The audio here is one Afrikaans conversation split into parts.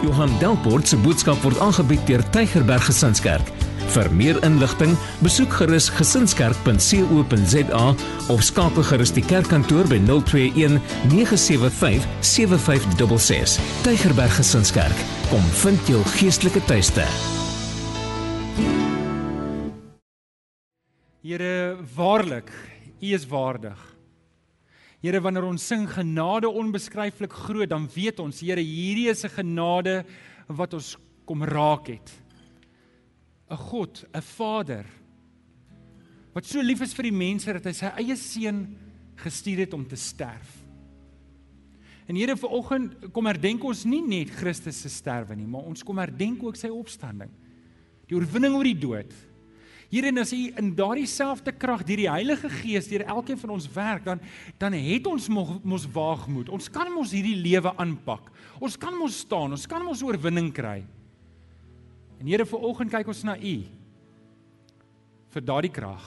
Johan Delport se boodskap word aangebied deur Tygerberg Gesinskerk. Vir meer inligting, besoek gerus gesinskerk.co.za of skakel gerus die kerkkantoor by 021 975 7566. Tygerberg Gesinskerk, kom vind jou geestelike tuiste. Here, waarlik, U is waardig. Here, wanneer ons sing genade onbeskryflik groot, dan weet ons, Here, hierdie is 'n genade wat ons kom raak het. 'n God, 'n Vader wat so lief is vir die mense dat hy sy eie seun gestuur het om te sterf. En Here, vanoggend kom herdenk ons nie net Christus se sterwe nie, maar ons kom herdenk ook sy opstanding. Die oorwinning oor die dood. Here, en as U in daardie selfde krag deur die Heilige Gees deur elkeen van ons werk, dan dan het ons mos waagmoed. Ons kan mos hierdie lewe aanpak. Ons kan mos staan, ons kan mos oorwinning kry. En Here, vanoggend kyk ons na U vir daardie krag.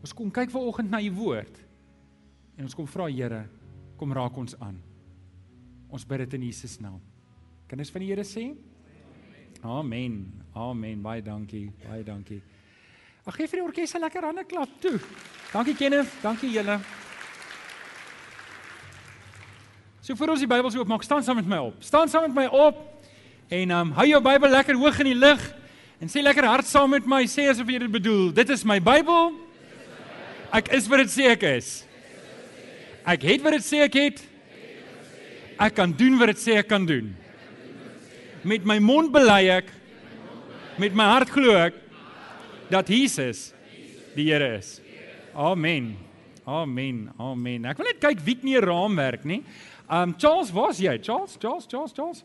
Ons kom kyk vanoggend na U woord. En ons kom vra Here, kom raak ons aan. Ons bid dit in Jesus naam. Kinders van die Here sê? Amen. Amen. Baie dankie. Baie dankie. Ag gee vir die orkes 'n lekker hande klap toe. Dankie Kenneth, dankie julle. So vir ons die Bybel so oopmaak, staan saam met my op. Staan saam met my op. En um hou jou Bybel lekker hoog in die lug en sê lekker hard saam met my, sê asof jy dit bedoel. Dit is my Bybel. Ek is wat dit sê ek is. Ek het wat dit sê ek het. Ek kan doen wat dit sê ek kan doen. Met my mond bely ek met my hart glo ek dat Jesus die Here is. Amen. Amen. Amen. Ek wil net kyk wie nie raamwerk nie. Um Charles, waar's jy? Charles, Charles, Charles, Charles.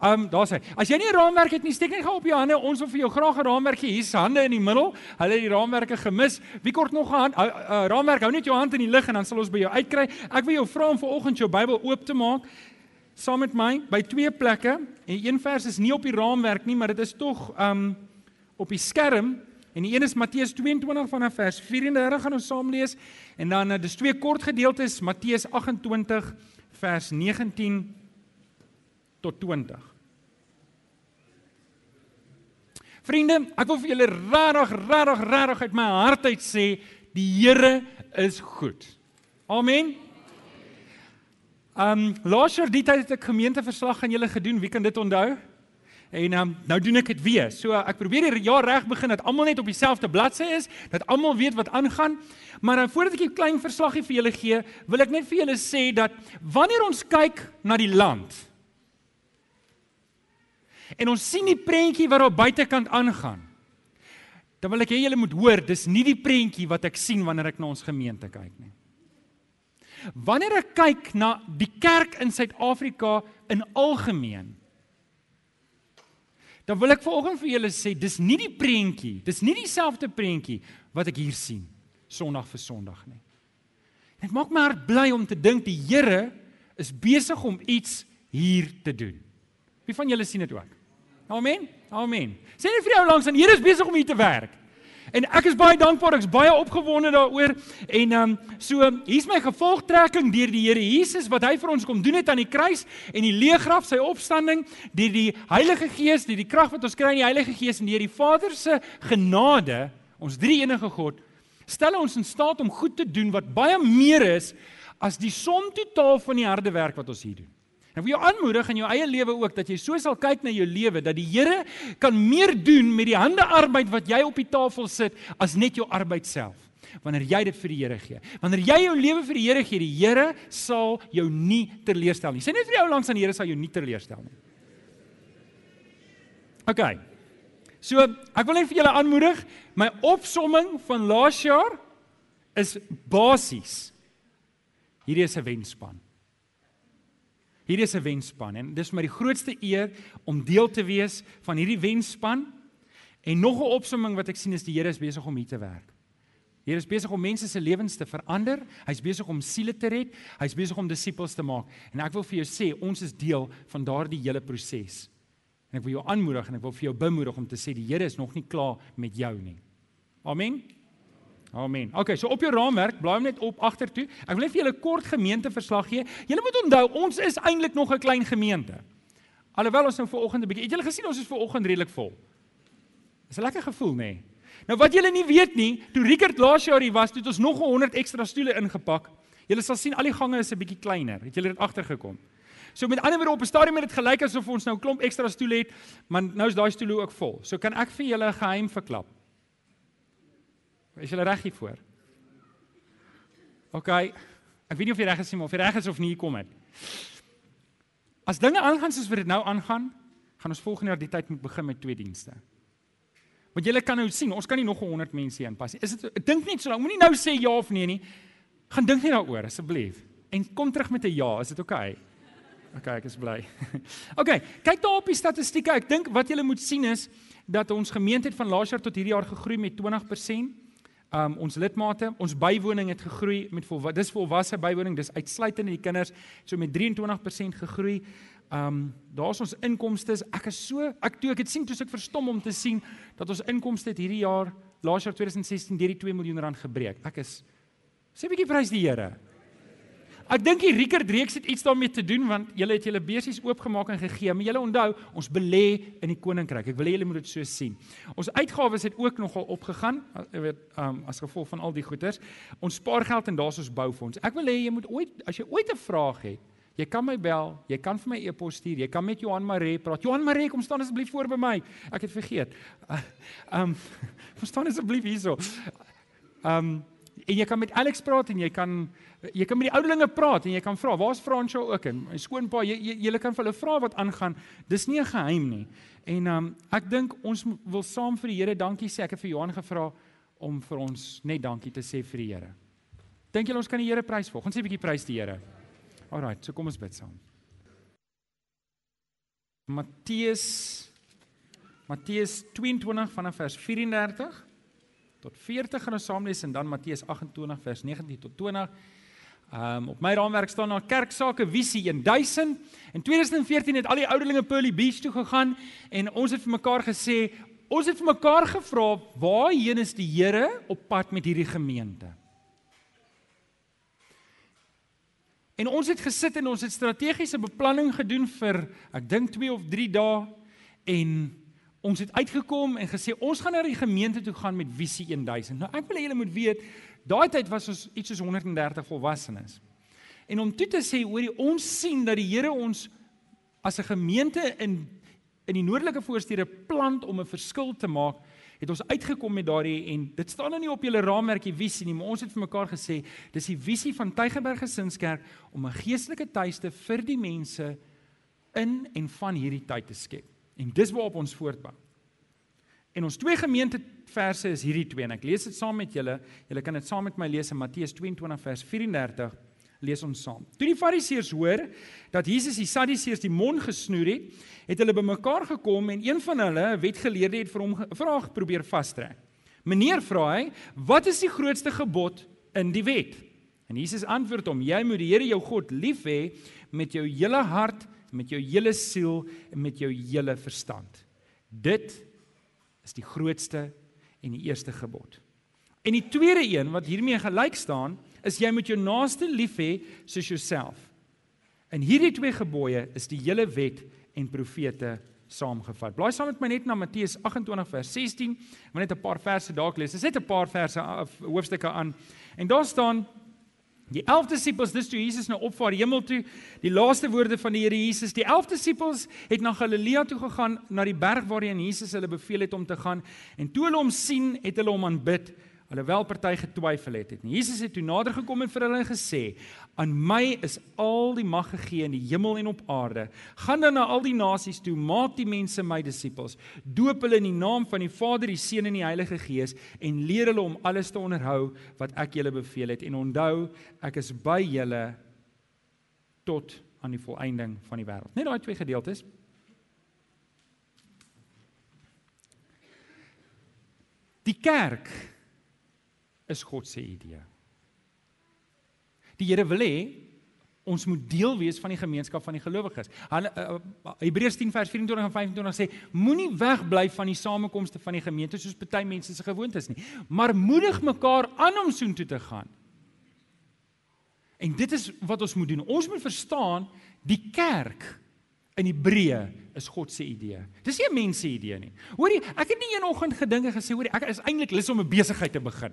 Ehm um, daar's hy. As jy nie 'n raamwerk het nie, steek net gou op jou hande. Ons wil vir jou graag 'n raamwerk gee. Hier's hande in die middel. Hulle het die raamwerke gemis. Wie kort nog 'n hand? Uh, uh, raamwerk. Hou net jou hand in die lug en dan sal ons by jou uitkry. Ek wil jou vra om vanoggend jou Bybel oop te maak saam met my by twee plekke. En een vers is nie op die raamwerk nie, maar dit is tog ehm um, op die skerm. En die een is Matteus 22 vanaf vers 34 gaan ons saam lees en dan uh, dis twee kort gedeeltes Matteus 28 vers 19 tot 20. Vriende, ek wil vir julle regtig, regtig, regtig uit my hart uit sê, die Here is goed. Amen. Um laas jaar die tyd het ek gemeenteverslag aan julle gedoen. Wie kan dit onthou? En um, nou doen ek dit weer. So ek probeer die jaar reg begin dat almal net op dieselfde bladsy is, dat almal weet wat aangaan. Maar dan voordat ek 'n klein verslaggie vir julle gee, wil ek net vir julle sê dat wanneer ons kyk na die land, en ons sien die prentjie wat daar buitekant aangaan. Dan wil ek hê julle moet hoor, dis nie die prentjie wat ek sien wanneer ek na ons gemeente kyk nie. Wanneer ek kyk na die kerk in Suid-Afrika in algemeen, dan wil ek vanoggend vir julle sê, dis nie die prentjie, dis nie dieselfde prentjie wat ek hier sien Sondag vir Sondag nie. Dit maak my hart bly om te dink die Here is besig om iets hier te doen. Wie van julle sien dit ook? Amen. Amen. Sê net vir jou langs aan, Here is besig om hier te werk. En ek is baie dankbaar, ek's baie opgewonde daaroor. En ehm um, so hier's my gevolgtrekking deur die Here Jesus wat hy vir ons kom doen het aan die kruis en die leegraf, sy opstanding, deur die Heilige Gees, deur die krag wat ons kry in die Heilige Gees en deur die Vader se genade, ons drie enige God, stel ons in staat om goed te doen wat baie meer is as die som totaal van die harde werk wat ons hier doen. Ek wil jou aanmoedig in jou eie lewe ook dat jy so sal kyk na jou lewe dat die Here kan meer doen met die hande arbeid wat jy op die tafel sit as net jou arbeid self. Wanneer jy dit vir die Here gee. Wanneer jy jou lewe vir die Here gee, die Here sal jou nie teleurstel nie. Sê net vir jou langs aan die Here sal jou nie teleurstel nie. OK. So, ek wil net vir julle aanmoedig, my opsomming van laas jaar is basies. Hierdie is 'n wenspan. Hierdie is 'n wenspan en dis my die grootste eer om deel te wees van hierdie wenspan. En nog 'n opsomming wat ek sien is die Here is besig om hier te werk. Here is besig om mense se lewens te verander. Hy's besig om siele te red. Hy's besig om disippels te maak. En ek wil vir jou sê, ons is deel van daardie hele proses. En ek wil jou aanmoedig en ek wil vir jou bemoedig om te sê die Here is nog nie klaar met jou nie. Amen. Amen. Okay, so op jou raamwerk, blaai hom net op agtertoe. Ek wil net vir julle kort gemeenteverslag gee. Julle moet onthou, ons is eintlik nog 'n klein gemeente. Alhoewel ons nou ver oggend 'n bietjie, het julle gesien ons is ver oggend redelik vol. Dis 'n lekker gevoel, nê? Nee? Nou wat julle nie weet nie, toe Rickert laas jaar hier was, het ons nog 100 ekstra stoele ingepak. Julle sal sien al die gange is 'n bietjie kleiner. Het julle dit agtergekom? So met ander woorde op 'n stadium het dit gelyk asof ons nou 'n klomp ekstra stoele het, maar nou is daai stoele ook vol. So kan ek vir julle 'n geheim verklap. Is julle reg hiervoor? OK. Ek weet nie of jy reg is nie, of jy reg is of nie hier kom het. As dinge aangaan soos wat dit nou aangaan, gaan ons volgende jaar die tyd moet begin met twee dienste. Want julle kan nou sien, ons kan nie nog 100 mense inpas nie. Is dit ek dink net so lank. Moenie nou sê ja of nee nie. Gaan dink net daaroor asseblief. En kom terug met 'n ja, is dit oké? Okay? OK, ek is bly. OK, kyk daar op die statistieke. Ek dink wat julle moet sien is dat ons gemeente het van laas jaar tot hierdie jaar gegroei met 20%. Um ons lidmate, ons bywoning het gegroei met vol dis volwasse bywoning, dis uitsluitend die kinders, so met 23% gegroei. Um daar's ons inkomste. Ek is so ek toe ek dit sien, toe ek verstom om te sien dat ons inkomste hierdie jaar laas jaar 2016 deur die 2 miljoen rand gebreek. Ek is sê 'n bietjie prys die Here. Ek dink die Rickert reeks het iets daarmee te doen want julle het julle besies oopgemaak en gegee, maar julle onthou, ons belê in die koninkryk. Ek wil hê julle moet dit so sien. Ons uitgawes het ook nogal opgegaan, jy weet, um, as gevolg van al die goeders. Ons spaar geld en daar's ons boufonds. Ek wil hê jy moet ooit as jy ooit 'n vraag het, Jy kan my bel, jy kan vir my e-pos stuur, jy kan met Johan Maree praat. Johan Maree, kom staan asseblief voor by my. Ek het vergeet. Ehm um, kom staan asseblief hierso. Ehm um, en jy kan met Alex praat en jy kan jy kan met die ouderlinge praat en jy kan vra, "Waar's Fransjo ook in?" My skoonpa, jy jy, jy kan vir hulle vra wat aangaan. Dis nie 'n geheim nie. En um ek dink ons wil saam vir die Here dankie sê. Ek het vir Johan gevra om vir ons net dankie te sê vir die Here. Dink julle ons kan die Here prys volg? Ons sê 'n bietjie prys die Here. Alraight, so kom ons bid saam. Matteus Matteus 22 vanaf vers 34 tot 40 gaan ons saam lees en dan Matteus 28 vers 19 tot 20. Ehm um, op my raamwerk staan daar kerksake visie 1000. In 2014 het al die ouderlinge Pearly Beach toe gegaan en ons het vir mekaar gesê, ons het vir mekaar gevra, waarheen is die Here op pad met hierdie gemeente? En ons het gesit en ons het strategiese beplanning gedoen vir ek dink 2 of 3 dae en ons het uitgekom en gesê ons gaan na die gemeente toe gaan met visie 1000. Nou ek wil hê julle moet weet Daai tyd was ons iets soos 130 volwassenes. En om toe te sê oor die ons sien dat die Here ons as 'n gemeente in in die noordelike voorstede plant om 'n verskil te maak, het ons uitgekom met daardie en dit staan nou nie op julle raamwerkie visie nie, maar ons het vir mekaar gesê dis die visie van Tygerberg Gesinskerk om 'n geestelike tuiste vir die mense in en van hierdie tyd te skep. En dis waarop ons voortbou. En ons twee gemeenteverse is hierdie twee en ek lees dit saam met julle. Julle kan dit saam met my lees in Matteus 22 vers 34. Lees ons saam. Toe die Fariseërs hoor dat Jesus die Sadduseërs die mond gesnoer het, het hulle bymekaar gekom en een van hulle, 'n wetgeleerde, het vir hom 'n vraag probeer vastrek. "Meneer," vra hy, "wat is die grootste gebod in die wet?" En Jesus antwoord hom: "Jy moet die Here jou God lief hê met jou hele hart, met jou hele siel en met jou hele verstand." Dit is die grootste en die eerste gebod. En die tweede een wat hiermee gelyk staan, is jy moet jou naaste lief hê soos jouself. In hierdie twee gebooie is die hele wet en profete saamgevat. Blaai saam met my net na Matteus 28 vers 16. Ek wil net 'n paar verse daar lees. Dit is net 'n paar verse hoofstukke aan. En daar staan Die 11 disippels, dis toe Jesus nou opvaar hemel toe, die laaste woorde van die Here Jesus. Die 11 disippels het na Galilea toe gegaan, na die berg waarheen Jesus hulle beveel het om te gaan. En toe hulle hom sien, het hulle hom aanbid alhoewel party getwyfel het. het. Jesus het toe nader gekom en vir hulle gesê: "Aan my is al die mag gegee in die hemel en op aarde. Gaan dan na al die nasies toe, maak die mense my disippels, doop hulle in die naam van die Vader, die Seun en die Heilige Gees en leer hulle om alles te onderhou wat ek julle beveel het. En onthou, ek is by julle tot aan die volëinding van die wêreld." Net daai twee gedeeltes. Die kerk is God se idee. Die Here wil hê ons moet deel wees van die gemeenskap van die gelowiges. Uh, uh, Hebreërs 10 vers 24 en 25 sê moenie wegbly van die samekomste van die gemeente soos party mense se gewoontes nie, maar moedig mekaar aan om soontoe te gaan. En dit is wat ons moet doen. Ons moet verstaan die kerk in Hebreë is God se idee. Dis nie 'n mens se idee nie. Hoorie, ek het nie een oggend gedink en gesê hoorie, ek is eintlik lus om 'n besigheid te begin.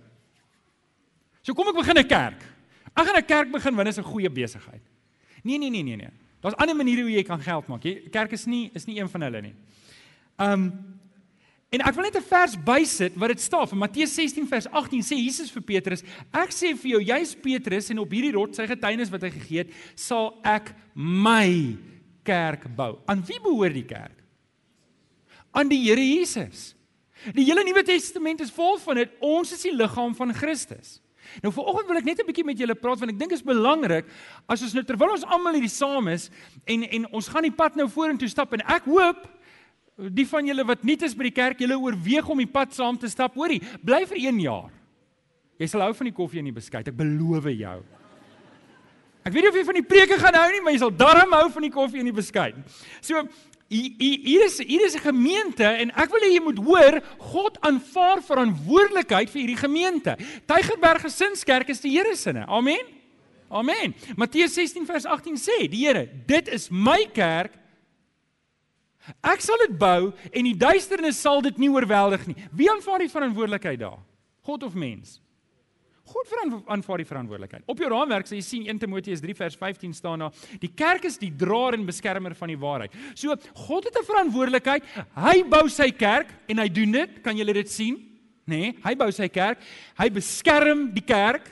So kom ek begin 'n kerk. Ek gaan 'n kerk begin want dit is 'n goeie besigheid. Nee nee nee nee nee. Daar's ander maniere hoe jy kan geld maak. Jy kerk is nie is nie een van hulle nie. Um en ek wil net 'n vers bysit wat dit staan vir Matteus 16 vers 18 sê Jesus vir Petrus, ek sê vir jou, jy's Petrus en op hierdie rots sy getuienis wat hy gegee het, sal ek my kerk bou. Aan wie behoort die kerk? Aan die Here Jesus. Die hele Nuwe Testament is vol van dit. Ons is die liggaam van Christus. Nou vanoggend wil ek net 'n bietjie met julle praat want ek dink dit is belangrik as ons nou terwyl ons almal hierdie saam is en en ons gaan die pad nou vorentoe stap en ek hoop die van julle wat nuut is by die kerk, julle oorweeg om die pad saam te stap. Hoorie, bly vir 1 jaar. Jy sal hou van die koffie en die beskuit, ek beloof jou. Ek weet nie of jy van die preke gaan hou nie, maar jy sal darm hou van die koffie en die beskuit. So hier is hier is 'n gemeente en ek wil hê jy moet hoor God aanvaar verantwoordelikheid vir hierdie gemeente. Tygerberg Gesinskerk is die Here se. Amen. Amen. Matteus 16 vers 18 sê, die Here, dit is my kerk. Ek sal dit bou en die duisternis sal dit nie oorweldig nie. Wie aanvaar die verantwoordelikheid daar? God of mens? God aanvaar die verantwoordelikheid. Op jou raamwerk sê jy sien 1 Timoteus 3 vers 15 staan daar, die kerk is die draer en beskermer van die waarheid. So God het 'n verantwoordelikheid. Hy bou sy kerk en hy doen dit. Kan julle dit sien? Nê? Nee, hy bou sy kerk. Hy beskerm die kerk.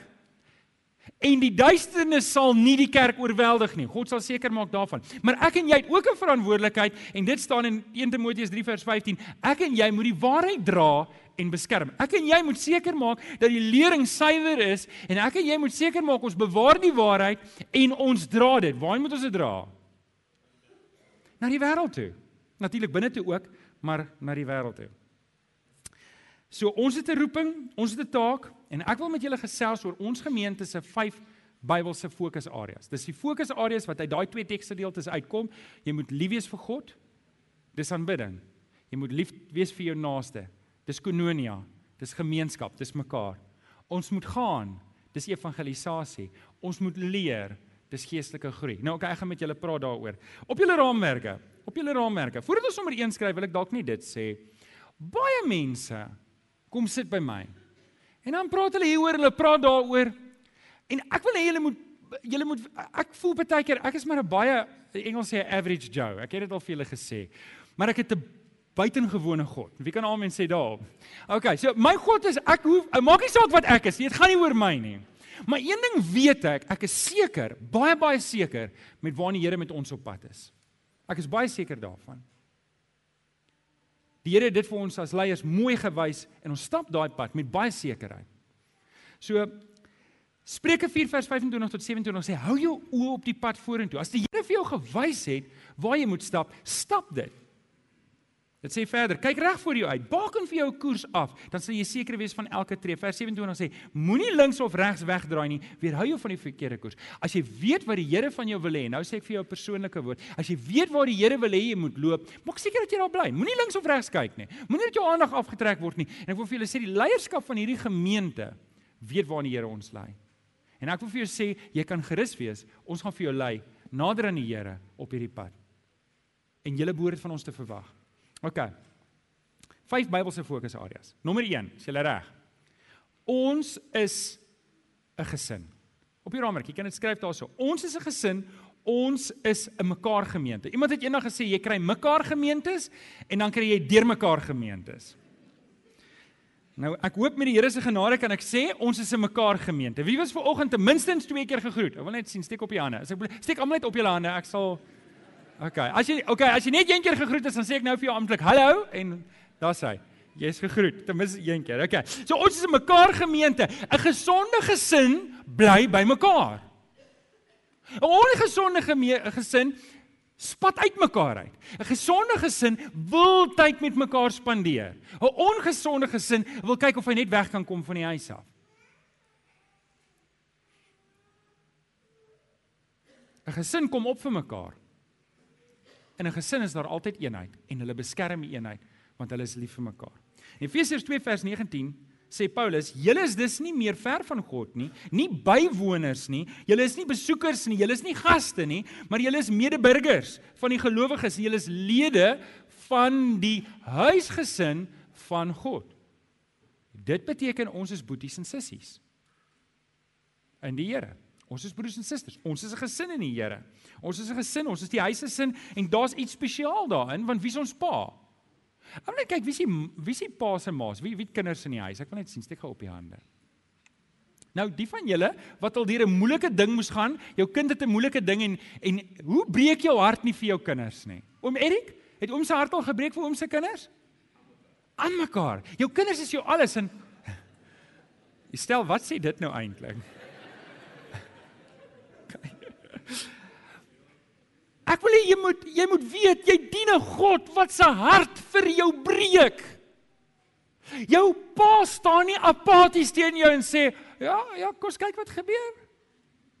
En die duisternis sal nie die kerk oorweldig nie. God sal seker maak daarvan. Maar ek en jy het ook 'n verantwoordelikheid en dit staan in 1 Timoteus 3 vers 15. Ek en jy moet die waarheid dra en beskerm. Ek en jy moet seker maak dat die lering suiwer is en ek en jy moet seker maak ons bewaar die waarheid en ons dra dit. Waarheen moet ons dit dra? Na die wêreld toe. Natuurlik binne toe ook, maar na die wêreld toe. So ons het 'n roeping, ons het 'n taak en ek wil met julle gesels oor ons gemeente se 5 Bybelse fokusareas. Dis die fokusareas wat uit daai twee teksgedeeltes uitkom. Jy moet lief wees vir God. Dis aanbidding. Jy moet lief wees vir jou naaste. Dis koinonia, dis gemeenskap, dis mekaar. Ons moet gaan, dis evangelisasie. Ons moet leer, dis geestelike groei. Nou okay, ek gaan met julle praat daaroor. Op julle raamwerke, op julle raamwerke. Voordat ons sommer een skryf, wil ek dalk nie dit sê. Baie mense kom sit by my. En dan praat hulle hieroor, hulle praat daaroor. En ek wil hê julle moet julle moet ek voel baie keer ek is maar 'n baie Engels sê average Joe. Ek het dit al vir julle gesê. Maar ek het 'n buitengewone God. Wie kan almal sê daar? OK, so my God is ek hoef maak nie saak wat ek is nie. Dit gaan nie oor my nie. Maar een ding weet ek, ek is seker, baie baie seker met waar die Here met ons op pad is. Ek is baie seker daarvan. Die Here het dit vir ons as leiers mooi gewys en ons stap daai pad met baie sekerheid. So Spreuke 4 vers 25 tot 27 sê hou jou oë op die pad vorentoe. As die Here vir jou gewys het waar jy moet stap, stap dit. Dit sê verder, kyk reg voor jou uit, baken vir jou koers af, dan sal jy seker wees van elke tree. Vers 27 sê, moenie links of regs wegdraai nie, weerhou jou van die verkeerde koers. As jy weet wat die Here van jou wil hê, nou sê ek vir jou 'n persoonlike woord, as jy weet waar die Here wil hê jy moet loop, maak seker dat jy daar bly. Moenie links of regs kyk nie. Moenie dat jou aandag afgetrek word nie. En ek wil vir julle sê die leierskap van hierdie gemeente weet waar die Here ons lei. En ek wil vir jou sê, jy kan gerus wees, ons gaan vir jou lei nader aan die Here op hierdie pad. En julle behoort van ons te verwag. OK. Vyf Bybelse fokusareas. Nommer 1, is jy reg? Ons is 'n gesin. Op die raamwerk, jy kan dit skryf daarso. Ons is 'n gesin. Ons is 'n mekaar gemeente. Iemand het eendag gesê jy kry mekaar gemeentes en dan kry jy deurmekaar gemeentes. Nou ek hoop met die Here se genade kan ek sê ons is 'n mekaar gemeente. Wie was ver oggend ten minste twee keer gegroet? Ek wil net sien steek op die hande. As ek steek almal net op julle hande. Ek sal OK. As jy OK, as jy net een keer gegroet is, dan sê ek nou vir jou amptelik hallo en daar's hy. Jy's gegroet ten minste een keer. OK. So ons is 'n mekaar gemeente. 'n Gesonde gesin bly by mekaar. 'n Ongesonde gesin spat uit mekaar uit. 'n Gesonde gesin wil tyd met mekaar spandeer. 'n Ongesonde gesin wil kyk of hy net weg kan kom van die huis af. 'n Gesin kom op vir mekaar. In 'n gesin is daar altyd eenheid en hulle beskerm die eenheid want hulle is lief vir mekaar. In Efesiërs 2 vers 19 sê Paulus, julle is dus nie meer ver van God nie, nie bywoners nie, julle is nie besoekers nie, julle is nie gaste nie, maar julle is medeburgers van die gelowiges, julle is lede van die huisgesin van God. Dit beteken ons is boeties en sissies in die Here. Ons is broers en susters. Ons is 'n gesin in die Here. Ons is 'n gesin, ons is die huisgesin en daar's iets spesiaal daarin want wie is ons pa? Ek wil net kyk wie se wie se pa se ma's, wie wie kinders in die huis? Ek wil net sien, steek gou op die hande. Nou die van julle wat al deur 'n moeilike ding moes gaan, jou kind het 'n moeilike ding en en hoe breek jou hart nie vir jou kinders nie? Oom Erik, het oom se hart al gebreek vir oom se kinders? Aan mekaar. Jou kinders is jou alles en Stel, wat sê dit nou eintlik? Ek wil hê jy moet jy moet weet jy dien 'n God wat se hart vir jou breek. Jou pa staan nie apaties teen jou en sê, "Ja, ja, kom kyk wat gebeur."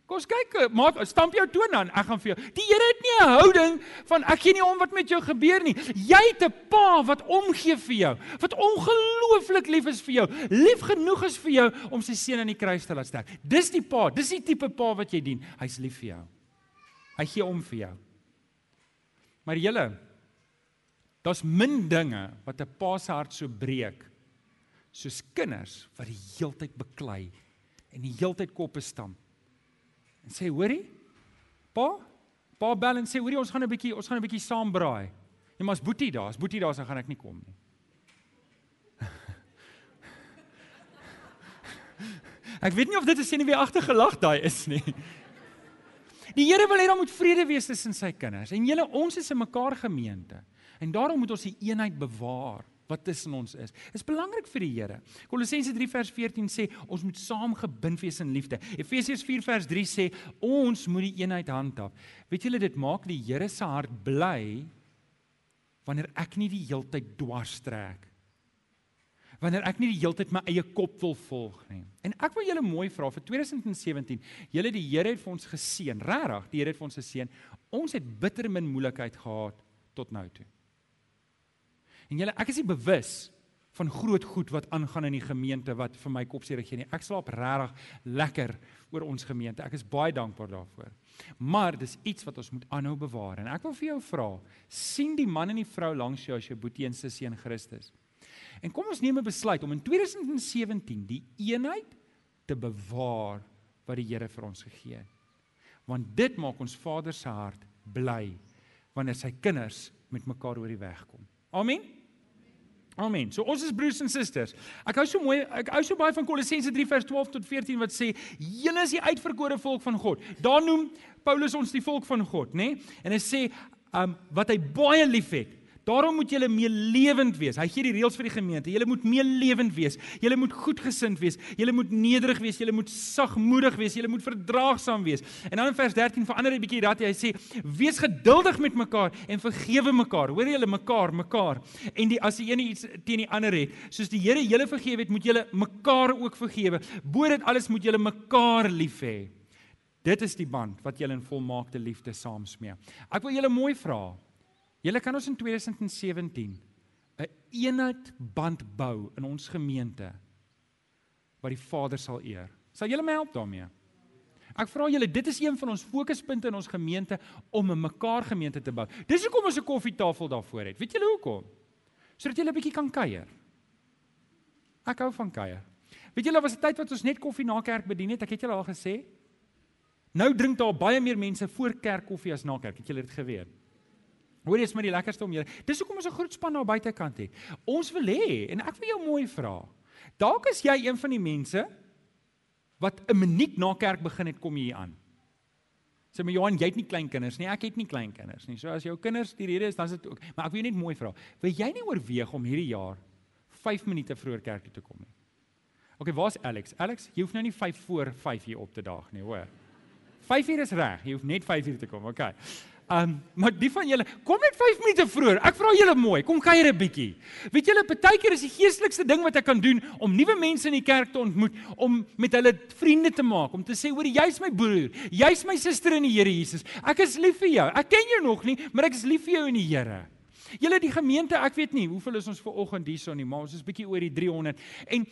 Kom kyk, maak stamp jou toon dan, ek gaan vir jou. Die Here het nie 'n houding van ek gee nie om wat met jou gebeur nie. Jy het 'n pa wat omgee vir jou, wat ongelooflik lief is vir jou, lief genoeg is vir jou om sy seun aan die kruis te laat sterf. Dis die pa, dis die tipe pa wat jy dien. Hy's lief vir jou. Hy gee om vir jou. Maar julle daar's min dinge wat 'n pa se hart so breek soos kinders wat die heeltyd beklei en die heeltyd koppe stamp. En sê, "Hoorie? Pa, pa bel en sê, "Hoorie, ons gaan 'n bietjie, ons gaan 'n bietjie saam braai." Jy maar as Boetie daar, as Boetie daar, dan gaan ek nie kom nie. ek weet nie of dit 'n senuweeagtige lag daai is nie. Die Here wil hê daar moet vrede wees tussen sy kinders. En julle ons is 'n mekaar gemeente. En daarom moet ons die eenheid bewaar wat tussen ons is. Dit is belangrik vir die Here. Kolossense 3 vers 14 sê ons moet saam gebind wees in liefde. Efesiërs 4 vers 3 sê ons moet die eenheid handhaaf. Weet julle dit maak die Here se hart bly wanneer ek nie die heeltyd dwars trek wanneer ek nie die heeltyd my eie kop wil volg nie. En ek wil julle mooi vra vir 2017. Julle die Here het vir ons geseën, regtig, die Here het vir ons geseën. Ons het bitter min moeilikheid gehad tot nou toe. En julle, ek is nie bewus van groot goed wat aangaan in die gemeente wat vir my kop seer gee nie. Ek slaap regtig lekker oor ons gemeente. Ek is baie dankbaar daarvoor. Maar dis iets wat ons moet aanhou bewaar. En ek wil vir jou vra, sien die man en die vrou langs jou as jou boetie en sussie in Christus? En kom ons neem 'n besluit om in 2017 die eenheid te bewaar wat die Here vir ons gegee het. Want dit maak ons Vader se hart bly wanneer sy kinders met mekaar oor die weg kom. Amen. Amen. So ons is broers en susters. Ek hou so mooi, ek hou so baie van Kolossense 3 vers 12 tot 14 wat sê julle is die uitverkore volk van God. Daar noem Paulus ons die volk van God, nê? Nee? En hy sê um wat hy baie liefhet Daarom moet julle meelewend wees. Hy gee die reëls vir die gemeente. Julle moet meelewend wees. Julle moet goedgesind wees. Julle moet nederig wees. Julle moet sagmoedig wees. Julle moet verdraagsaam wees. En dan in vers 13 verander hy bietjie dat hy sê: "Wees geduldig met mekaar en vergewe mekaar." Hoor julle mekaar, mekaar. En die as die een iets teen die ander het, soos die Here julle vergewe het, moet julle mekaar ook vergewe. Bo dit alles moet julle mekaar lief hê. Dit is die band wat julle in volmaakte liefde saamsmee. Ek wil julle mooi vra. Julle kan ons in 2017 'n eenheid band bou in ons gemeente wat die Vader sal eer. Sal julle my help daarmee? Ek vra julle, dit is een van ons fokuspunte in ons gemeente om 'n mekaar gemeente te bou. Dis hoekom ons 'n koffietafel daarvoor het. Weet julle hoekom? Sodat julle 'n bietjie kan kuier. Ek hou van kuier. Weet julle, was 'n tyd wat ons net koffie na kerk bedien het. Ek het julle al gesê. Nou drink daar baie meer mense voor kerk koffie as na kerk. Het julle dit geweet? Hoor jy is maar die lekkerste om julle. Dis hoekom ons 'n groot span daar buitekant het. Ons wil hê en ek wil jou mooi vra. Dalk is jy een van die mense wat 'n minuut na kerk begin het kom hier aan. Sê my Johan, jy het nie klein kinders nie. Ek het nie klein kinders nie. So as jou kinders die rede is, dan is dit ook. Maar ek wil jou net mooi vra. Wil jy nie oorweeg om hierdie jaar 5 minute vroeër kerk toe te kom nie? OK, waar's Alex? Alex, jy hoef nou nie 5 voor 5 hier op te daag nie, hoor. 5 uur is reg. Jy hoef net 5 uur te kom. OK. Um, maar die van julle, kom net 5 minute vroeër. Ek vra julle mooi, kom kuier 'n bietjie. Weet julle, partykeer is die geestelikste ding wat ek kan doen om nuwe mense in die kerk te ontmoet, om met hulle vriende te maak, om te sê, "Hoor, jy's my broer, jy's my suster in die Here Jesus. Ek is lief vir jou. Ek ken jou nog nie, maar ek is lief vir jou in die Here." Julle die gemeente, ek weet nie hoeveel is ons ver oggend hierso nie, maar ons is bietjie oor die 300. En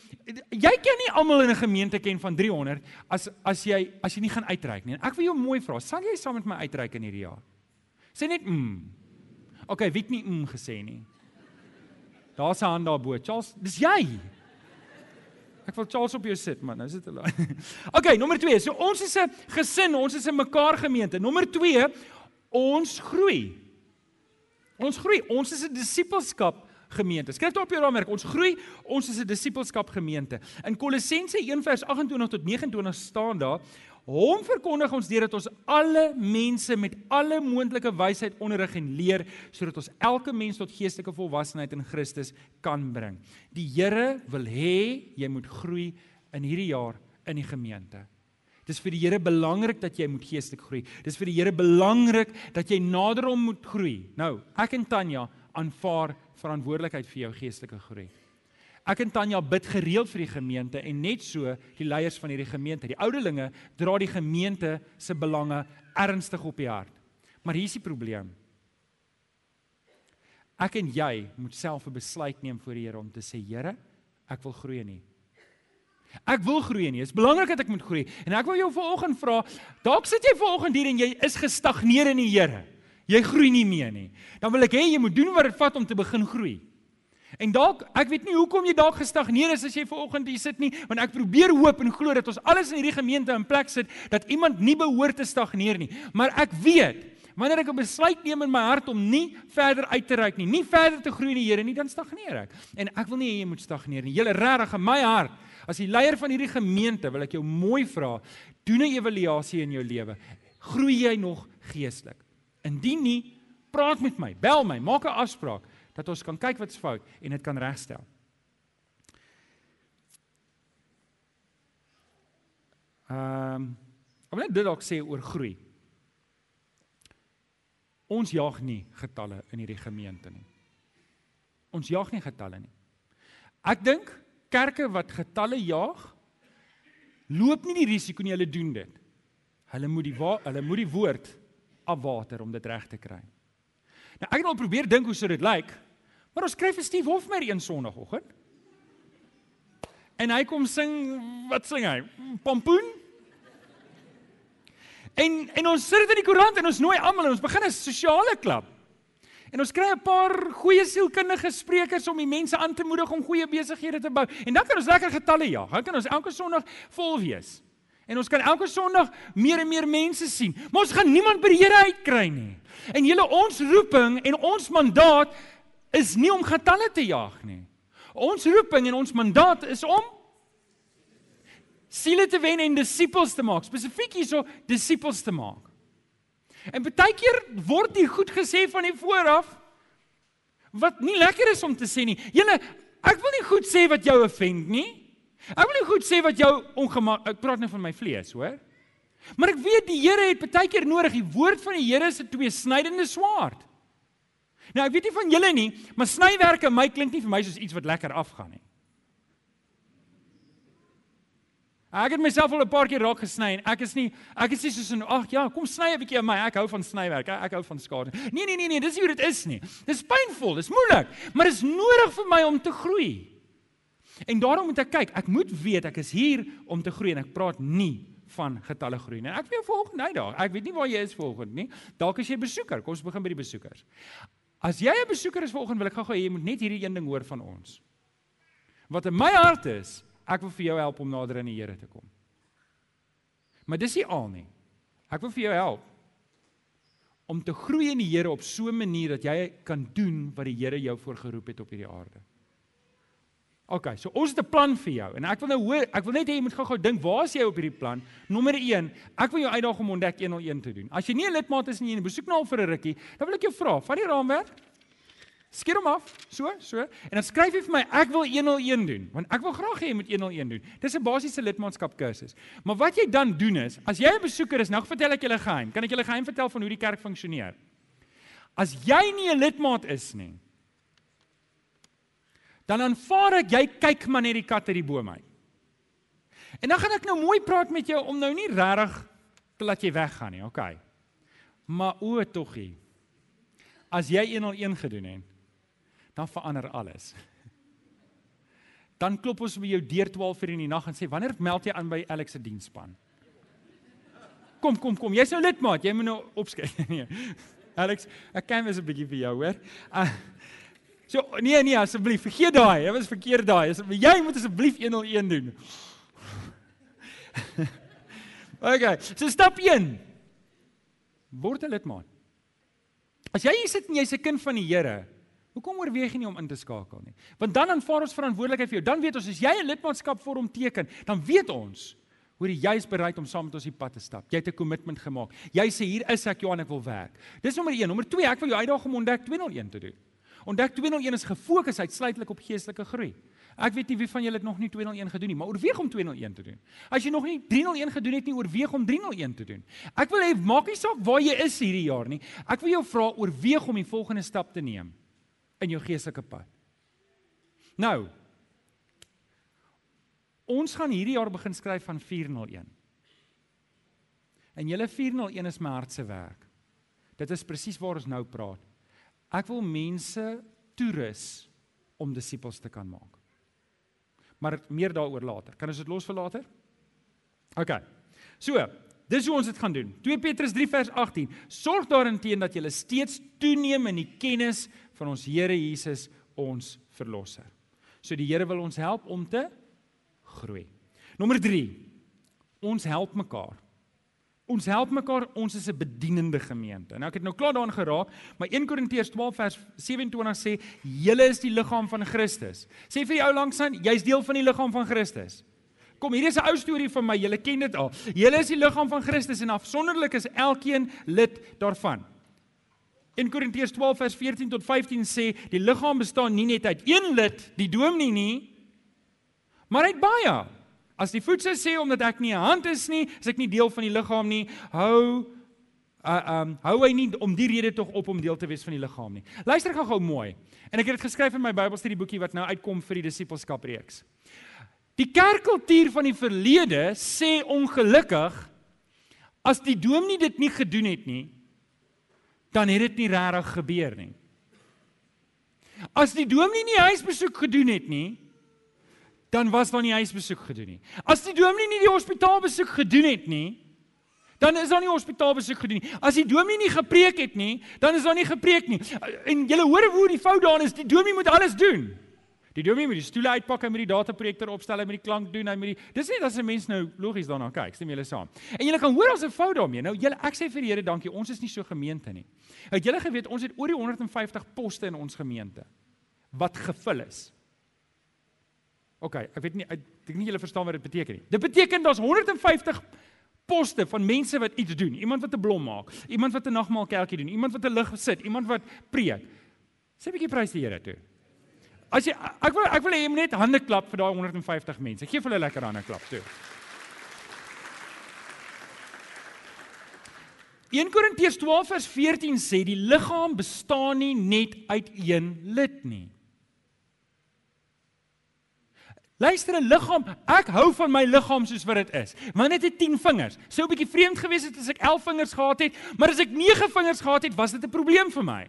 jy kan nie almal in 'n gemeente ken van 300 as as jy as jy nie gaan uitreik nie. En ek wil jou mooi vra, sal jy saam met my uitreik in hierdie jaar? Sê net mm. OK, wie het nie mm gesê nie? Daar's 'n hand daarbo. Charles, dis jy. Ek wil Charles op jou sit man, nou dit te laat. Okay, nommer 2. So ons is 'n gesin, ons is 'n mekaar gemeente. Nommer 2, ons groei. Ons groei. Ons is 'n disippelskap gemeente. Skryf dit op jou raamwerk. Ons groei. Ons is 'n disippelskap gemeente. In Kolossense 1:28 tot 29 staan daar: Hom verkondig ons deur dat ons alle mense met alle moontlike wysheid onderrig en leer sodat ons elke mens tot geestelike volwassenheid in Christus kan bring. Die Here wil hê jy moet groei in hierdie jaar in die gemeente. Dis vir die Here belangrik dat jy moet geestelik groei. Dis vir die Here belangrik dat jy nader hom moet groei. Nou, ek en Tanya aanvaar verantwoordelikheid vir jou geestelike groei. Ek en Tanya bid gereeld vir die gemeente en net so die leiers van hierdie gemeente. Die ouderlinge dra die gemeente se belange ernstig op die hart. Maar hier is die probleem. Ek en jy moet self 'n besluit neem voor die Here om te sê Here, ek wil groei nie. Ek wil groei nie. Dit is belangrik dat ek moet groei. En ek wil jou vanoggend vra, dalk sit jy vanoggend hier en jy is gestagneer in die Here. Jy groei nie meer nie. Dan wil ek hê jy moet doen wat dit vat om te begin groei. En dalk, ek weet nie hoekom jy dalk gestagneer is as jy ver oggend hier sit nie, want ek probeer hoop en glo dat ons alles in hierdie gemeente in plek sit dat iemand nie behoort te stagneer nie. Maar ek weet, wanneer ek 'n besluit neem in my hart om nie verder uit te reik nie, nie verder te groei in die Here nie, dan stagneer ek. En ek wil nie hê jy moet stagneer nie. Julle regtig in my hart, as die leier van hierdie gemeente, wil ek jou mooi vra, doen 'n evaluasie in jou lewe. Groei jy nog geestelik? Indien nie, praat met my, bel my, maak 'n afspraak dat ons kan kyk wat's fout en dit kan regstel. Ehm, um, ek wil net dit dalk sê oor groei. Ons jaag nie getalle in hierdie gemeente nie. Ons jaag nie getalle nie. Ek dink kerke wat getalle jaag, loop nie die risiko nie, hulle doen dit. Hulle moet die hulle moet die woord afwater om dit reg te kry. Nou ek het al probeer dink hoe sou dit lyk. Maar ons skryf vir Steve Hofmeyer een Sondagoggend. En hy kom sing, wat sing hy? Pompoen? En en ons sit dit in die koerant en ons nooi almal en ons begin 'n sosiale klub. En ons kry 'n paar goeie sielkundige sprekers om die mense aan te moedig om goeie besighede te bou. En dan kan ons lekker getalle ja. Dan kan ons elke Sondag vol wees. En ons kan elke Sondag meer en meer mense sien. Maar ons gaan niemand by die Here uitkry nie. En julle ons roeping en ons mandaat is nie om getalle te jaag nie. Ons roeping en ons mandaat is om siele te wen en disippels te maak. Spesifiek hierso disippels te maak. En baie keer word dit goed gesê van die vooraf wat nie lekker is om te sê nie. Julle, ek wil nie goed sê wat jou offend nie. Ek wil nie goed sê wat jou ongemak ek praat net van my vlees, hoor? Maar ek weet die Here het baie keer nodig. Die woord van die Here is 'n tweesnydende swaard. Nou ek weet nie van julle nie, maar snywerke my klink nie vir my soos iets wat lekker afgaan nie. Ek het myself al 'n paar keer raak gesny en ek is nie ek is nie soos 'n ag ja, kom sny 'n bietjie aan my. Ek hou van snywerk. Ek, ek hou van skade. Nee nee nee nee, dis nie hoe dit is nie. Dis pynvol, dis moeilik, maar dit is nodig vir my om te groei. En daarom moet ek kyk. Ek moet weet ek is hier om te groei en ek praat nie van getalle groei nie. Ek weet volgende uitdag. Ek weet nie waar jy is volgende nie. Dalk as jy besoeker. Kom ons begin by die besoekers. As jy 'n besoeker is volgende wil ek gou-gou hê jy moet net hierdie een ding hoor van ons. Wat in my hart is, ek wil vir jou help om nader aan die Here te kom. Maar dis nie al nie. Ek wil vir jou help om te groei in die Here op so 'n manier dat jy kan doen wat die Here jou voorgeroep het op hierdie aarde. OK, so ons het 'n plan vir jou en ek wil nou hoor, ek wil net hê jy moet gou-gou dink, waar is jy op hierdie plan? Nommer 1, ek wil jou uitdaag om ontdek 101 te doen. As jy nie 'n lidmaat is nie en jy besoek nou al vir 'n rukkie, dan wil ek jou vra, vat die raamwerk. Skeer hom af, so, so, en dan skryf jy vir my, ek wil 101 doen, want ek wil graag hê jy moet 101 doen. Dis 'n basiese lidmaatskap kursus. Maar wat jy dan doen is, as jy 'n besoeker is, nou vertel ek julle geheim. Kan ek julle geheim vertel van hoe die kerk funksioneer? As jy nie 'n lidmaat is nie, dan aanvaar ek jy kyk maar net die kat uit die boom uit. En dan gaan ek nou mooi praat met jou om nou nie regtig te laat jy weggaan nie, okay. Maar o toggie. as jy 101 gedoen het, dan verander alles. Dan klop ons by jou deur 12 uur in die nag en sê wanneer meld jy aan by Alex se diensspan? Kom kom kom, jy's nou lidmaat, jy moet nou opskryf. Nee. Alex, ek kan mens 'n bietjie vir jou, hoor. Uh, so nee nee, asseblief, vergeet daai. Dit was verkeerd daai. Jy moet asseblief 101 doen. okay, so stap 1. Word 'n lidmaat. As jy hier sit en jy's 'n kind van die Here, hoekom oorweeg jy nie om in te skakel nie? Want dan aanvaar ons verantwoordelikheid vir jou. Dan weet ons as jy 'n lidmaatskap vorm teken, dan weet ons hoor jy is bereid om saam met ons die pad te stap. Jy het 'n kommitment gemaak. Jy sê hier is ek Johan, ek wil werk. Dis nommer 1. Nommer 2, ek wil jou uitdaag om ontdek 201 te doen. Ontdek 201 is gefokus uitsluitlik op geestelike groei. Ek weet nie wie van julle het nog nie 201 gedoen nie, maar oorweeg om 201 te doen. As jy nog nie 301 gedoen het nie, oorweeg om 301 te doen. Ek wil hê maak nie saak waar jy is hierdie jaar nie. Ek wil jou vra oorweeg om die volgende stap te neem in jou geestelike pad. Nou, Ons gaan hierdie jaar begin skryf van 401. En julle 401 is my hart se werk. Dit is presies waar ons nou praat. Ek wil mense toerus om disippels te kan maak. Maar meer daaroor later. Kan ons dit los vir later? OK. So, dis hoe ons dit gaan doen. 2 Petrus 3 vers 18. Sorg daarinteen dat julle steeds toeneem in die kennis van ons Here Jesus, ons verlosser. So die Here wil ons help om te groei. Nommer 3. Ons help mekaar. Ons help mekaar, ons is 'n bedienende gemeente. Nou ek het nou klaar daaraan geraak, maar 1 Korintiërs 12 vers 27 sê, "Julle is die liggaam van Christus." Sê vir die ou langs aan, jy's deel van die liggaam van Christus. Kom, hier is 'n ou storie van my, julle ken dit al. Julle is die liggaam van Christus en afsonderlik is elkeen lid daarvan. 1 Korintiërs 12 vers 14 tot 15 sê, die liggaam bestaan nie net uit een lid, die dominee nie, Maar het baie. As die voet sê omdat ek nie 'n hand is nie, is ek nie deel van die liggaam nie, hou uh um hou hy nie om die rede tog op om deel te wees van die liggaam nie. Luister gou-gou mooi. En ek het dit geskryf in my Bybelstudie boekie wat nou uitkom vir die disippelskap reeks. Die kerkkultuur van die verlede sê ongelukkig as die dominee dit nie gedoen het nie, dan het dit nie regtig gebeur nie. As die dominee nie huisbesoek gedoen het nie, dan was daar nie huisbesoek gedoen nie. As die dominee nie die hospitaalbesoek gedoen het nie, dan is daar nie hospitaalbesoek gedoen nie. As die dominee nie gepreek het nie, dan is daar nie gepreek nie. En julle hoor hoe die fout daarin is, die dominee moet alles doen. Die dominee moet die stoele uitpak, hy moet die dataprojektor opstel, hy moet die klank doen, hy moet die Dis net as 'n mens nou logies daarna kyk, stem julle saam. En julle kan hoor as 'n fout daarmee. Nou julle ek sê vir die Here dankie, ons is nie so gemeente nie. Het julle geweet ons het oor die 150 poste in ons gemeente wat gevul is. OK, ek weet nie ek dink nie julle verstaan wat dit beteken nie. Dit beteken daar's 150 poste van mense wat iets doen. Iemand wat 'n blom maak, iemand wat 'n nagmaalkerkie doen, iemand wat 'n lig sit, iemand wat preek. Sê 'n bietjie prys die Here toe. As jy ek wil ek wil hê jy moet net hande klap vir daai 150 mense. Geef hulle lekker hande klap toe. 1 Korintiërs 12 vers 14 sê die liggaam bestaan nie net uit een lid nie. Luister 'n liggaam, ek hou van my liggaam soos wat dit is. Maar net het 10 vingers. Sou 'n bietjie vreemd gewees het as ek 11 vingers gehad het, maar as ek 9 vingers gehad het, was dit 'n probleem vir my.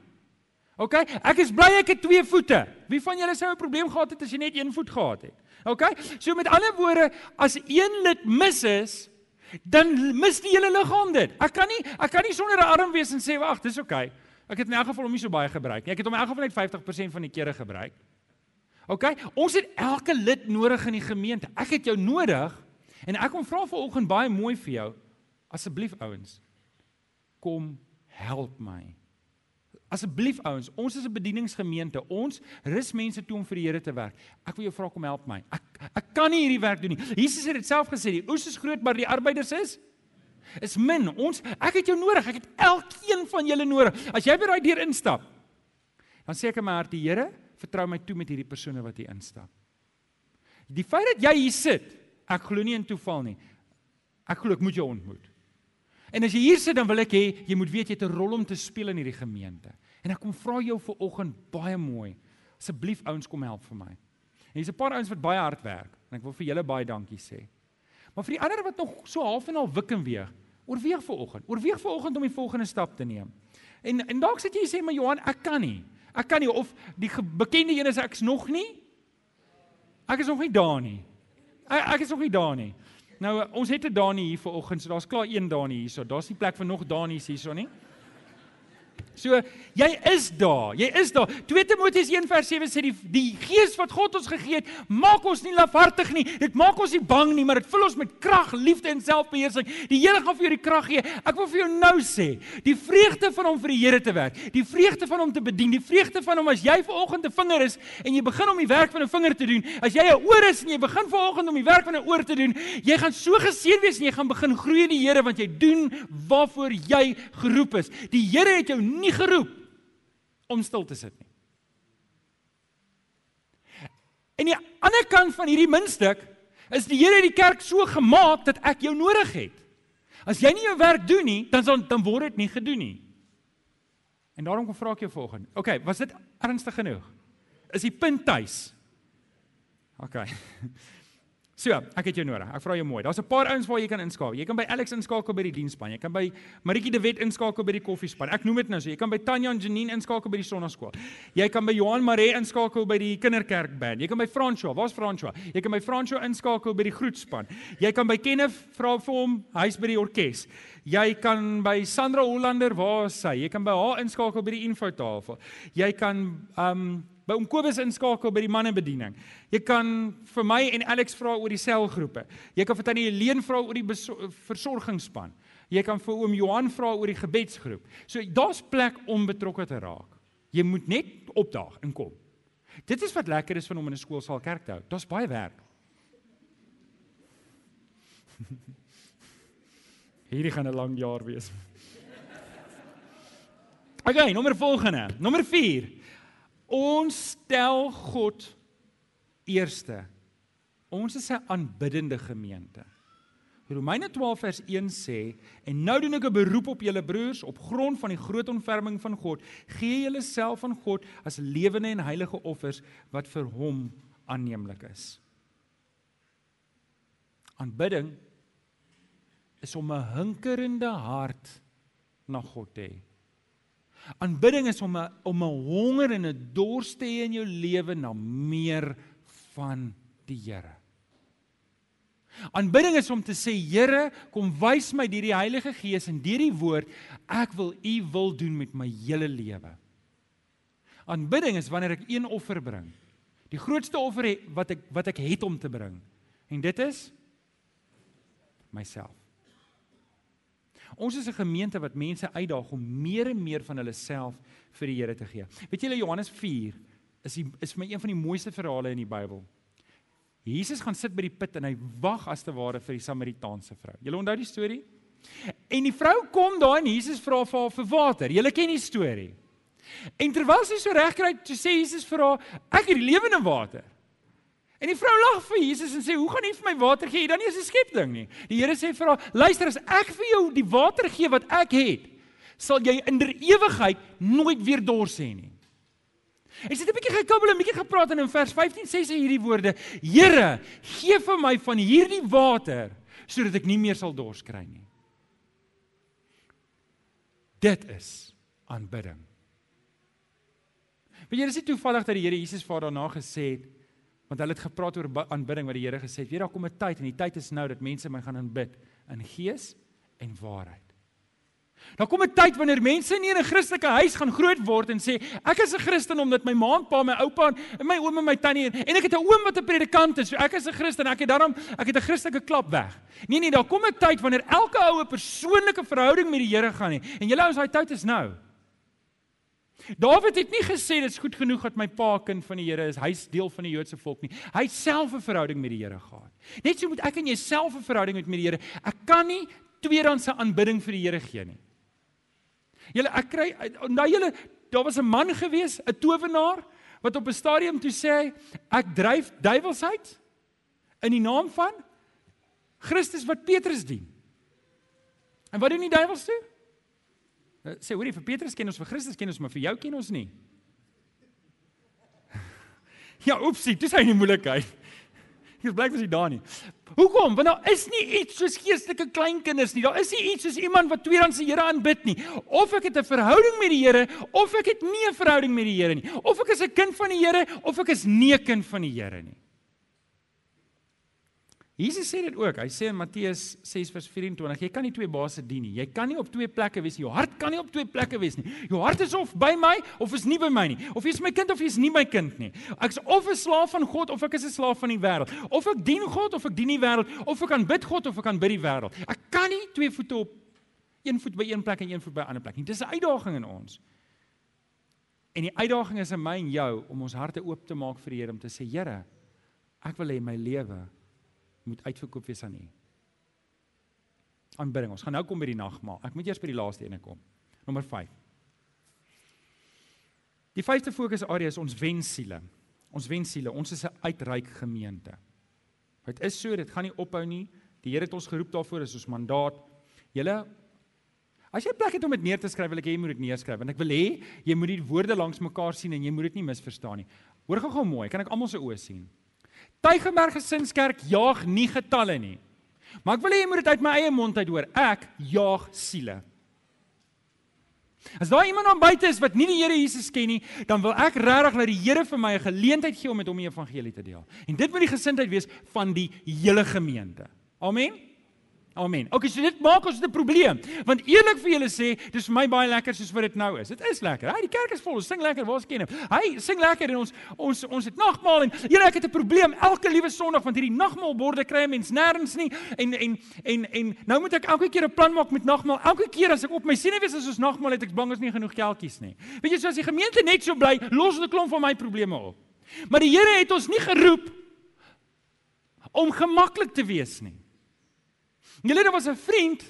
OK? Ek is bly ek het 2 voete. Wie van julle sou 'n probleem gehad het as jy net 1 voet gehad het? OK? So met ander woorde, as een lid mis is, dan mis die hele liggaam dit. Ek kan nie ek kan nie sonder 'n arm wees en sê wag, dis OK. Ek het in elk geval hom nie so baie gebruik nie. Ek het hom in elk geval net 50% van die kere gebruik. OK? Ons het elke lid nodig in die gemeente. Ek het jou nodig en ek kom vra vanoggend baie mooi vir jou. Asseblief ouens, kom help my. Asseblief ouens, ons is 'n bedieningsgemeente. Ons rus mense toe om vir die Here te werk. Ek wil jou vra kom help my. Ek ek kan nie hierdie werk doen nie. Jesus het dit self gesê, die oes is groot, maar die arbeiders is is min. Ons ek het jou nodig. Ek het elkeen van julle nodig. As jy by daai deur instap, dan sê ek in my hart, die Here, vertrou my toe met hierdie persone wat hier instap. Die feit dat jy hier sit, ek glo nie in toeval nie. Ek glo ek moet jou ontmoet. En as jy hier sit dan wil ek hê jy moet weet jy het 'n rol om te speel in hierdie gemeente. En ek kom vra jou vir oggend baie mooi. Asseblief ouens kom help vir my. En hier's 'n paar ouens wat baie hard werk en ek wil vir julle baie dankie sê. Maar vir die ander wat nog so half en al wik en weeg, oorweeg vir oggend. Oorweeg vir oggend om die volgende stap te neem. En en dalk sit jy sê maar Johan, ek kan nie. Ek kan nie of die bekende een is ek's nog nie. Ek is nog nie daar nie. Ek, ek is nog nie daar nie. Nou ons het 'n Dani hier vanoggend, so daar's klaar een Dani hierso. Daar's nie plek vir nog Dani's hierso nie. So jy is daar. Jy is daar. 2 Timoteus 1:7 sê die die gees wat God ons gegee het, maak ons nie lafhartig nie. Dit maak ons nie bang nie, maar dit vul ons met krag, liefde en selfbeheersing. Die Here gaan vir jou die krag gee. Ek wil vir jou nou sê, die vreugde van om vir die Here te werk, die vreugde van hom te bedien, die vreugde van hom as jy vanoggend 'n vinger is en jy begin om die werk van 'n vinger te doen, as jy 'n oor is en jy begin vanoggend om die werk van 'n oor te doen, jy gaan so geseën wees en jy gaan begin groei in die Here want jy doen waarvoor jy geroep is. Die Here het jou nie geroep om stil te sit nie. En die ander kant van hierdie muntstuk is die Here het die kerk so gemaak dat ek jou nodig het. As jy nie jou werk doen nie, dan dan, word dit nie gedoen nie. En daarom kom vra ek jou volgende. OK, was dit ernstig genoeg? Is die punt tuis? OK. So, ek het jou nodig. Ek vra jou mooi. Daar's 'n paar ouens waar jy kan inskakel. Jy kan by Alex inskakel by die diensspan. Jy kan by Maritjie de Wet inskakel by die koffiespan. Ek noem dit nou so. Jy kan by Tanya en Janine inskakel by die sonnaskool. Jy kan by Johan Maree inskakel by die kinderkerkband. Jy kan by François, waar's François? Jy kan by François inskakel by die groetspan. Jy kan by Kenneth vra vir hom, hy's by die orkes. Jy kan by Sandra Hollander, waar is sy? Jy kan by haar inskakel by die infotafel. Jy kan um by oom Kobus inskakel by die mannebediening. Jy kan vir my en Alex vra oor die selgroepe. Jy kan vir tannie Helene vra oor die versorgingsspan. Jy kan vir oom Johan vra oor die gebedsgroep. So daar's plek om betrokke te raak. Jy moet net opdaag en kom. Dit is wat lekker is van om in 'n skoolsaal kerk te hou. Daar's baie werk. Hierdie gaan 'n lang jaar wees. Okay, nommer volgende. Nommer 4. Ons stel God eerste. Ons is 'n aanbiddende gemeente. Romeine 12 vers 1 sê en nou doen ek 'n beroep op julle broers op grond van die groot ontferming van God gee julle self aan God as lewende en heilige offers wat vir hom aanneemlik is. Aanbidding is om 'n hinkerende hart na God te hê. Aanbidding is om 'n om 'n honger en 'n dors te hê in jou lewe na meer van die Here. Aanbidding is om te sê Here, kom wys my deur die Heilige Gees en deur die woord ek wil U wil doen met my hele lewe. Aanbidding is wanneer ek een offer bring. Die grootste offer wat ek wat ek het om te bring. En dit is myself. Ons is 'n gemeente wat mense uitdaag om meer en meer van hulle self vir die Here te gee. Weet julle Johannes 4 is die, is vir my een van die mooiste verhale in die Bybel. Jesus gaan sit by die put en hy wag as te ware vir die Samaritaanse vrou. Julle onthou die storie? En die vrou kom daar en Jesus vra vir haar vir water. Julle ken die storie. En terwyl sy so reg kry, sê Jesus vir haar, ek het die lewende water. En die vrou lag vir Jesus en sê: "Hoe gaan U vir my water gee? Dan nie is 'n skepding nie." Die Here sê vir haar: "Luister, as ek vir jou die water gee wat ek het, sal jy in der ewigheid nooit weer dors hê nie." Ek het 'n bietjie gekabbel en 'n bietjie gepraat en in vers 15 sê sy hierdie woorde: "Here, gee vir my van hierdie water sodat ek nie meer sal dors kry nie." Dit is aanbidding. Weet jy, dis nie toevallig dat die Here Jesus vir daarna gesê het want hulle het gepraat oor aanbidding wat die Here gesê het. Weet daar kom 'n tyd en die tyd is nou dat mense my gaan aanbid in gees en waarheid. Daar kom 'n tyd wanneer mense nie in 'n Christelike huis gaan groot word en sê ek is 'n Christen omdat my ma en pa, my oupa en my oom en my tannie en ek het 'n oom wat 'n predikant is. So ek is 'n Christen. Ek het daarom ek het 'n Christelike klap weg. Nee nee, daar kom 'n tyd wanneer elke ou 'n persoonlike verhouding met die Here gaan hê. En julle ouens, daai tyd is nou. Dawid het nie gesê dit's goed genoeg dat my pa kind van die Here is. Hy's deel van die Joodse volk nie. Hy het self 'n verhouding met die Here gehad. Net so moet ek en jy self 'n verhouding met die Here. Ek kan nie tweedehandse aanbidding vir die Here gee nie. Julle ek kry nou julle daar was 'n man gewees, 'n towenaar wat op 'n stadium toe sê ek dryf duiwels uit in die naam van Christus wat Petrus dien. En wat doen die duiwels toe? Eh, sê hoorie vir Petrus ken ons vir Christus ken ons maar vir jou ken ons nie. Ja, oepsie, dis hy in die moeilikheid. Dis blyk was hy daar nie. Hoekom? Want daar is nie iets soos geestelike kleinkinders nie. Daar is nie iets soos iemand wat tweedehands die Here aanbid nie. Of ek het 'n verhouding met die Here of ek het nie 'n verhouding met die Here nie. Of ek is 'n kind van die Here of ek is nie 'n kind van die Here nie. Jesus sê dit ook. Hy sê in Matteus 6:24, jy kan nie twee baase dien nie. Jy kan nie op twee plekke wees nie. Jou hart kan nie op twee plekke wees nie. Jou hart is of by my of is nie by my nie. Of jy is my kind of jy is nie my kind nie. Ek's of 'n slaaf van God of ek is 'n slaaf van die wêreld. Of ek dien God of ek dien die wêreld, of ek aanbid God of ek aanbid die wêreld. Ek kan nie twee voete op een voet by een plek en een voet by 'n ander plek nie. Dis 'n uitdaging in ons. En die uitdaging is in my en jou om ons harte oop te maak vir die Here om te sê, Here, ek wil hê my lewe moet uitverkoop wees aan U. Aanbidding. Ons gaan nou kom by die nagmaal. Ek moet eers by die laaste ene kom. Nommer 5. Die vyfde fokusarea is ons wensiele. Ons wensiele. Ons is 'n uitreik gemeente. Dit is so, dit gaan nie ophou nie. Die Here het ons geroep daarvoor, is ons mandaat. Julle As jy plek het om dit neer te skryf, wil ek hê jy moet dit neerskryf want ek wil hê jy moet die woorde langs mekaar sien en jy moet dit nie misverstaan nie. Hoor gou-gou mooi, kan ek almal se oë sien? Tygerberg Gesinskerk jaag nie getalle nie. Maar ek wil hê jy moet dit uit my eie mond uit hoor. Ek jaag siele. As daar iemand aan buite is wat nie die Here Jesus ken nie, dan wil ek regtig dat die Here vir my 'n geleentheid gee om met hom die evangelie te deel. En dit moet die gesindheid wees van die hele gemeente. Amen. Amen. Okay, so dit maak ons 'n probleem. Want eerlik vir julle sê, dis vir my baie lekker soos wat dit nou is. Dit is lekker. Hy, die kerk is vol. Ons sing lekker. Waar is ken hom? Hy sing lekker en ons ons ons het nagmaal en julle ek het 'n probleem elke liewe Sondag want hierdie nagmaalborde kry mense nêrens nie en en en en nou moet ek elke keer 'n plan maak met nagmaal. Elke keer as ek op my senuwees as ons nagmaal het, ek bang is nie genoeg geldjies nie. Weet jy, so as die gemeente net so bly, los hulle klomp van my probleme op. Maar die Here het ons nie geroep om gemaklik te wees nie. Julle daar was 'n vriend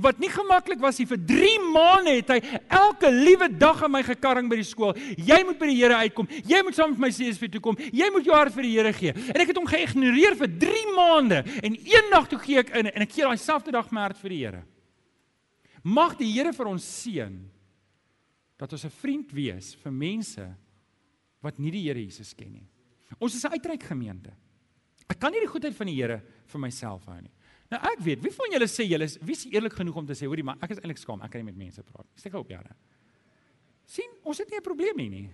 wat nie gemaklik was nie vir 3 maande het hy elke liewe dag aan my gekarring by die skool. Jy moet by die Here uitkom. Jy moet saam met my CSV toe kom. Jy moet jou hart vir die Here gee. En ek het hom geïgnoreer vir 3 maande en eendag toe gee ek in en ek gee daai selfde dag my hart vir die Here. Mag die Here vir ons seën dat ons 'n vriend wees vir mense wat nie die Here Jesus ken nie. Ons is 'n uitreik gemeente. Ek kan nie die goedheid van die Here vir myself hou nie. Nou ek weet, wie van julle sê julle is wie is eerlik genoeg om te sê, hoorie, maar ek is eintlik skaam, ek kan nie met mense praat nie. Steek op jare. sien, ons het nie 'n probleem hier nie.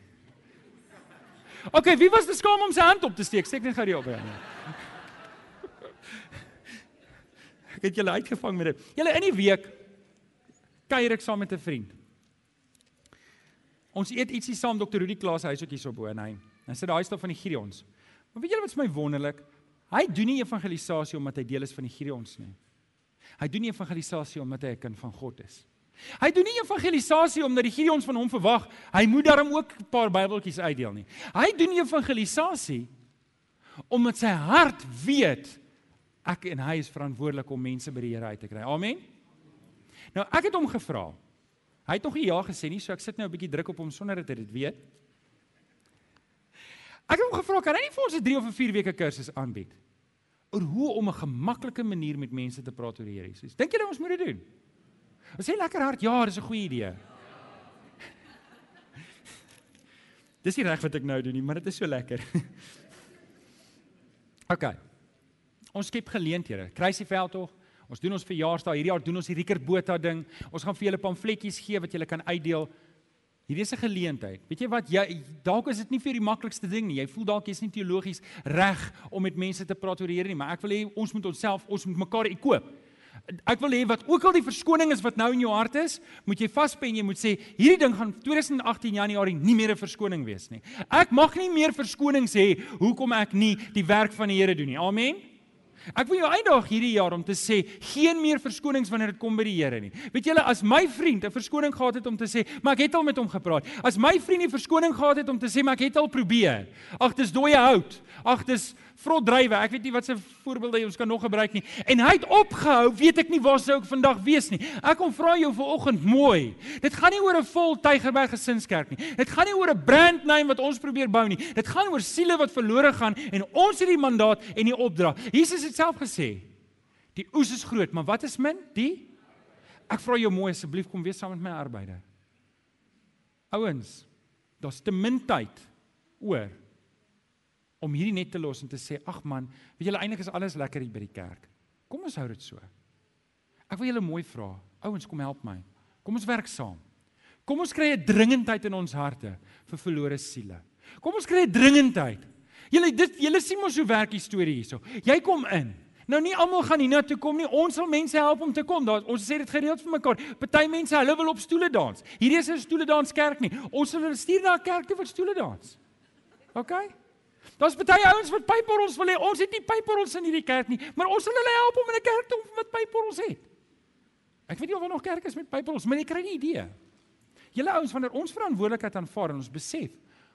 OK, wie was te skaam om sy hand op te steek? Steek net gou die op jare. Ek het julle uitgevang met dit. Julle in die week kuier ek saam met 'n vriend. Ons eet ietsie saam Dr. Rudy Klaas huis ook hier so bo in hy. Hy sit daai stof van die Gideons. Maar weet julle wat vir my wonderlik? Hy doen nie evangelisasie omdat hy deel is van die Gideons nie. Hy doen nie evangelisasie omdat hy 'n kind van God is. Hy doen nie evangelisasie omdat die Gideons van hom verwag hy moet daarom ook 'n paar Bybeltjies uitdeel nie. Hy doen evangelisasie omdat sy hart weet ek en hy is verantwoordelik om mense by die Here uit te kry. Amen. Nou ek het hom gevra. Hy het nog nie ja gesê nie, so ek sit nou 'n bietjie druk op hom sonder dat hy dit weet. Ek het hom gevra kan hy nie vir ons 'n 3 of 'n 4 weke kursus aanbied oor hoe om 'n gemaklike manier met mense te praat oor die Here Jesus. Dink jy dat ons moet dit doen? Ons sê lekker hard, ja, dis 'n goeie idee. dis nie reg wat ek nou doen nie, maar dit is so lekker. OK. Ons skep geleenthede. Kruisieveld tog. Ons doen ons verjaarsdag. Hierdie jaar doen ons die Rickert Botha ding. Ons gaan vir julle pamfletjies gee wat julle kan uitdeel. Hierdie is 'n geleentheid. Weet jy wat jy dalk is dit nie vir die maklikste ding nie. Jy voel dalk jy's nie teologies reg om met mense te praat oor die Here nie, maar ek wil hê ons moet onsself, ons moet mekaar ekoop. Ek wil hê wat ook al die verskoning is wat nou in jou hart is, moet jy vaspen jy moet sê hierdie ding gaan 2018 Januarie nie meer 'n verskoning wees nie. Ek mag nie meer verskonings hê hoekom ek nie die werk van die Here doen nie. Amen. Ek wil jou uitdaag hierdie jaar om te sê geen meer verskonings wanneer dit kom by die Here nie. Weet julle as my vriend 'n verskoning gehad het om te sê, maar ek het al met hom gepraat. As my vriend 'n verskoning gehad het om te sê, maar ek het al probeer. Ag dis dooie hout. Ag dis vrot drywe. Ek weet nie wat se voorbeelde ons kan nog gebruik nie. En hy het opgehou, weet ek nie waar sou ek vandag wees nie. Ek kom vra jou vanoggend mooi. Dit gaan nie oor 'n vol Tygerberg gesinskerk nie. Dit gaan nie oor 'n brand name wat ons probeer bou nie. Dit gaan oor siele wat verlore gaan en ons het die mandaat en die opdrag. Jesus het self gesê, die oes is groot, maar wat is min? Die Ek vra jou mooi asseblief kom wees saam met my arbeider. Ouens, daar's te min tyd oor om hierdie net te los en te sê, "Ag man, weet julle eintlik is alles lekker hier by die kerk. Kom ons hou dit so." Ek wil julle mooi vra. Ouens, kom help my. Kom ons werk saam. Kom ons kry 'n dringendheid in ons harte vir verlore siele. Kom ons kry 'n dringendheid. Julle dit julle sien mos hoe werk die storie hierso. Jy kom in. Nou nie almal gaan hiernatoe kom nie. Ons wil mense help om te kom. Daar ons sê dit gereeld vir mekaar. Party mense, hulle wil op stoele dans. Hierdie is 'n stoele dans kerk nie. Ons wil hulle stuur na 'n kerk toe vir stoele dans. OK? Daar's baie ouens wat pyporrels wil hê. Ons het nie pyporrels in hierdie kerk nie, maar ons wil hulle help om in 'n kerk te kom wat pyporrels het. Ek weet nie of daar nog kerke is met pyporrels, maar jy kry 'n idee. Julle ouens wanneer ons verantwoordelikheid aanvaar en ons besef,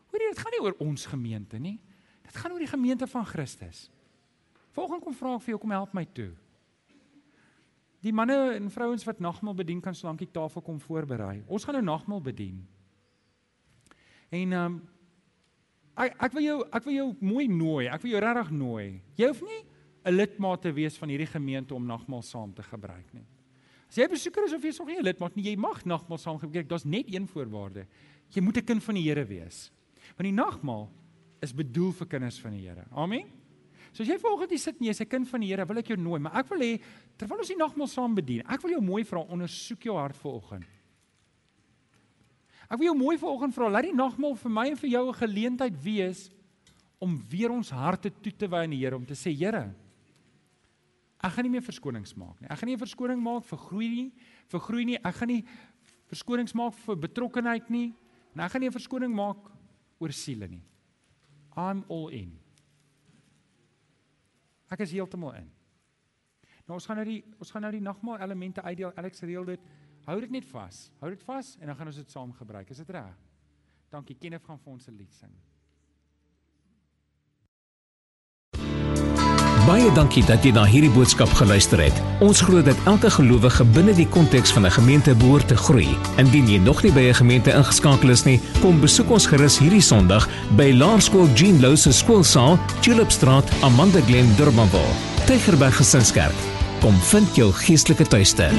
hoor jy dit gaan nie oor ons gemeente nie. Dit gaan oor die gemeente van Christus. Volgende kom vra ek vir jou kom help my toe. Die manne en vrouens wat nagmaal bedien kan solank die tafel kom voorberei. Ons gaan nou nagmaal bedien. En ehm um, ek ek wil jou ek wil jou mooi nooi. Ek wil jou regtig nooi. Jy hoef nie 'n lidmaat te wees van hierdie gemeente om nagmaal saam te gebruik nie. As jy besoeker is of jy is nog nie 'n lidmaat nie, jy mag nagmaal saam gebruik. Daar's net een voorwaarde. Jy moet 'n kind van die Here wees. Want die nagmaal is bedoel vir kinders van die Here. Amen. So as jy volgende sit en jy's 'n kind van die Here, wil ek jou nooi, maar ek wil hê terwyl ons die nagmaal saam bedien, ek wil jou mooi vra ondersoek jou hart vanoggend. Ek wil jou mooi vanoggend vra, laat die nagmaal vir my en vir jou 'n geleentheid wees om weer ons harte toe te wy aan die Here om te sê, Here, ek gaan nie meer verskonings maak nie. Ek gaan nie 'n verskoning maak vir groei nie, vir groei nie. Ek gaan nie verskonings maak vir betrokkenheid nie. En ek gaan nie 'n verskoning maak oor siele nie. I'm all in. Ek is heeltemal in. Nou ons gaan nou die ons gaan nou die nagmaal elemente uitdeel. Alex reël dit. Hou dit net vas. Hou dit vas en dan gaan ons dit saam gebruik. Is dit reg? Dankie. Kenneth gaan vir ons 'n lied sing. Baie dankie dat jy na hierdie boodskap geluister het. Ons glo dat elke gelowige binne die konteks van 'n gemeente behoort te groei. Indien jy nog nie by 'n gemeente ingeskakel is nie, kom besoek ons gerus hierdie Sondag by Laerskool Jean Louw se skoolsaal, Tulipstraat, Amanda Glen, Durbanville. Tygerberg Gesinskerk. Kom vind jou geestelike tuiste.